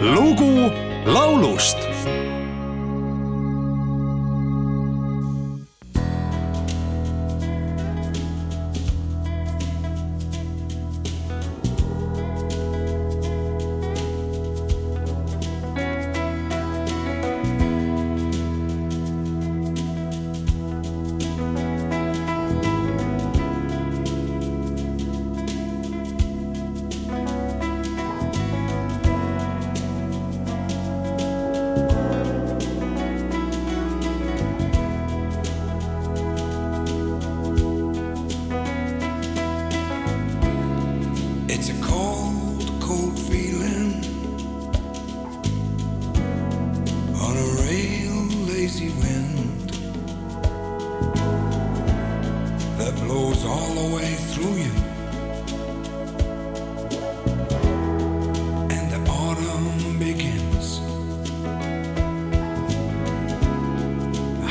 lugu laulust that blows all the way through you. And the autumn begins.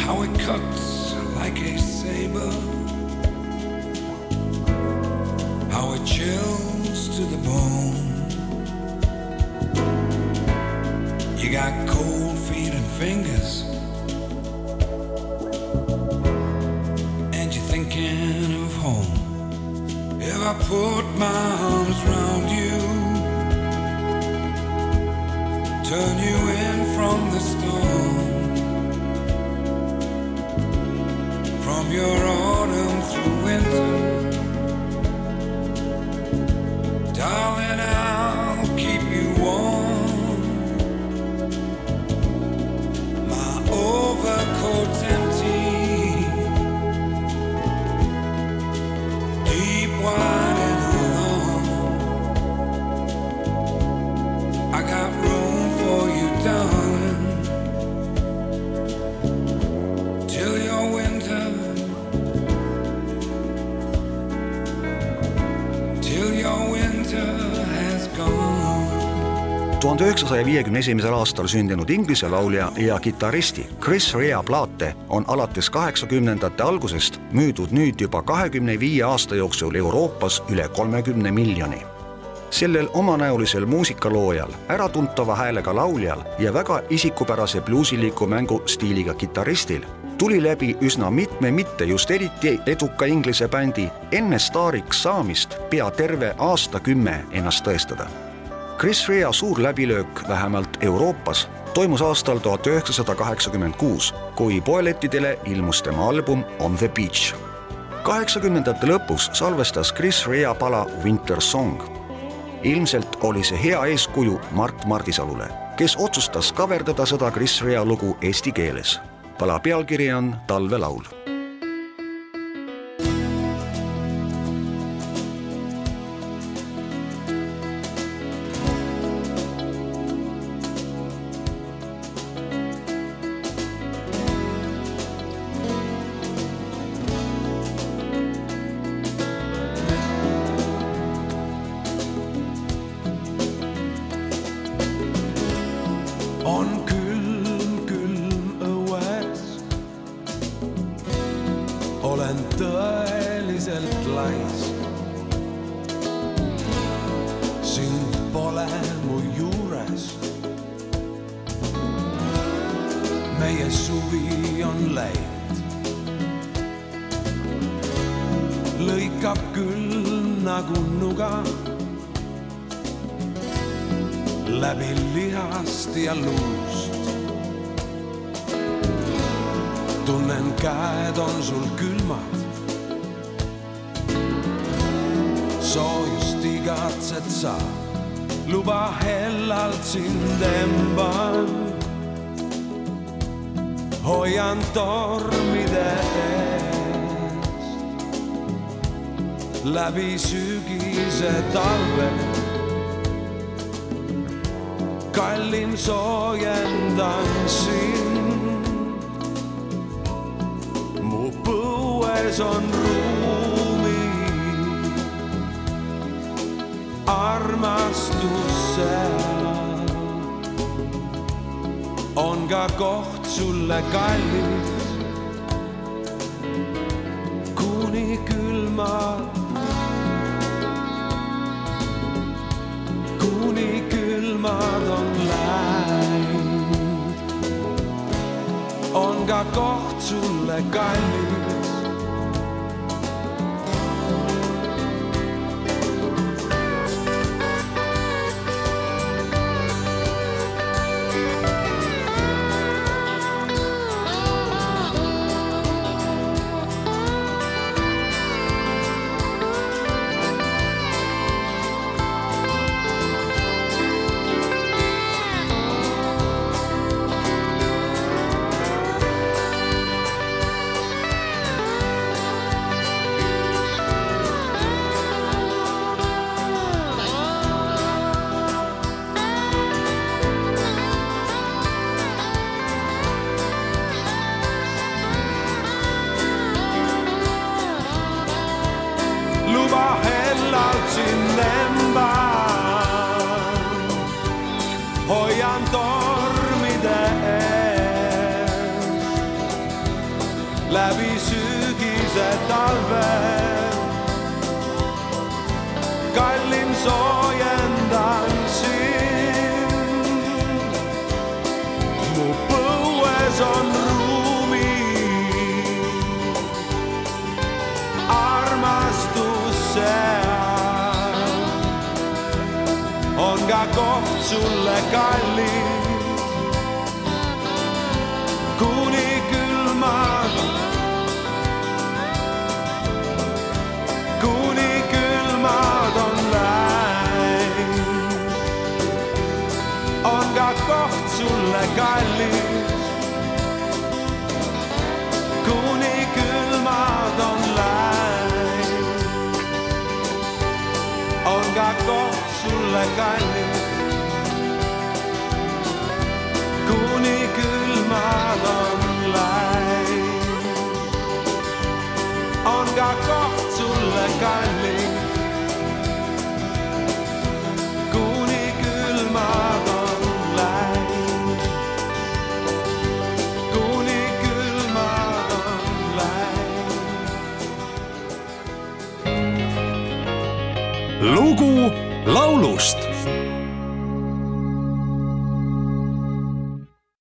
How it cuts like a saber. how it chills to the bone. You got cold feet and fingers, thinking of home. If I put my arms around you, turn you in from the storm, from your autumn through tuhande üheksasaja viiekümne esimesel aastal sündinud Inglise laulja ja kitarristi Chris Rea plaate on alates kaheksakümnendate algusest müüdud nüüd juba kahekümne viie aasta jooksul Euroopas üle kolmekümne miljoni. sellel omanäolisel muusikaloojal, äratuntava häälega lauljal ja väga isikupärase bluusiliku mängustiiliga kitarristil tuli läbi üsna mitme mitte just eriti eduka Inglise bändi enne staariks saamist pea terve aastakümme ennast tõestada Chris Rea suur läbilöök vähemalt Euroopas toimus aastal tuhat üheksasada kaheksakümmend kuus, kui poelettidele ilmus tema album On the beach. kaheksakümnendate lõpus salvestas Chris Rea pala Winter Song. ilmselt oli see hea eeskuju Mart Mardisalule, kes otsustas kaverdada seda Chris Rea lugu eesti keeles. pala pealkiri on Talvelaul on külm, külm õues. olen tõeliselt lais. sind pole mu juures. meie suvi on läinud. lõikab küll nagu nuga läbi lihast ja luust. tunnen, käed on sul külmad. soojust igatsed sa, luba hellalt sind emban. hoian tormide eest läbi sügise talve kallim soojendan sind. mu põues on ruumi, armastus seal. on ka koht sulle kallis, kuni külmad sulle kallis. Luba hellalt sind lemba. hoian on ka koht sulle kallis, sulle kallis, kuni külmad on läinud, on ka koht sulle kallis, kuni külmad on läinud, kuni külmad on läinud. lugu laulust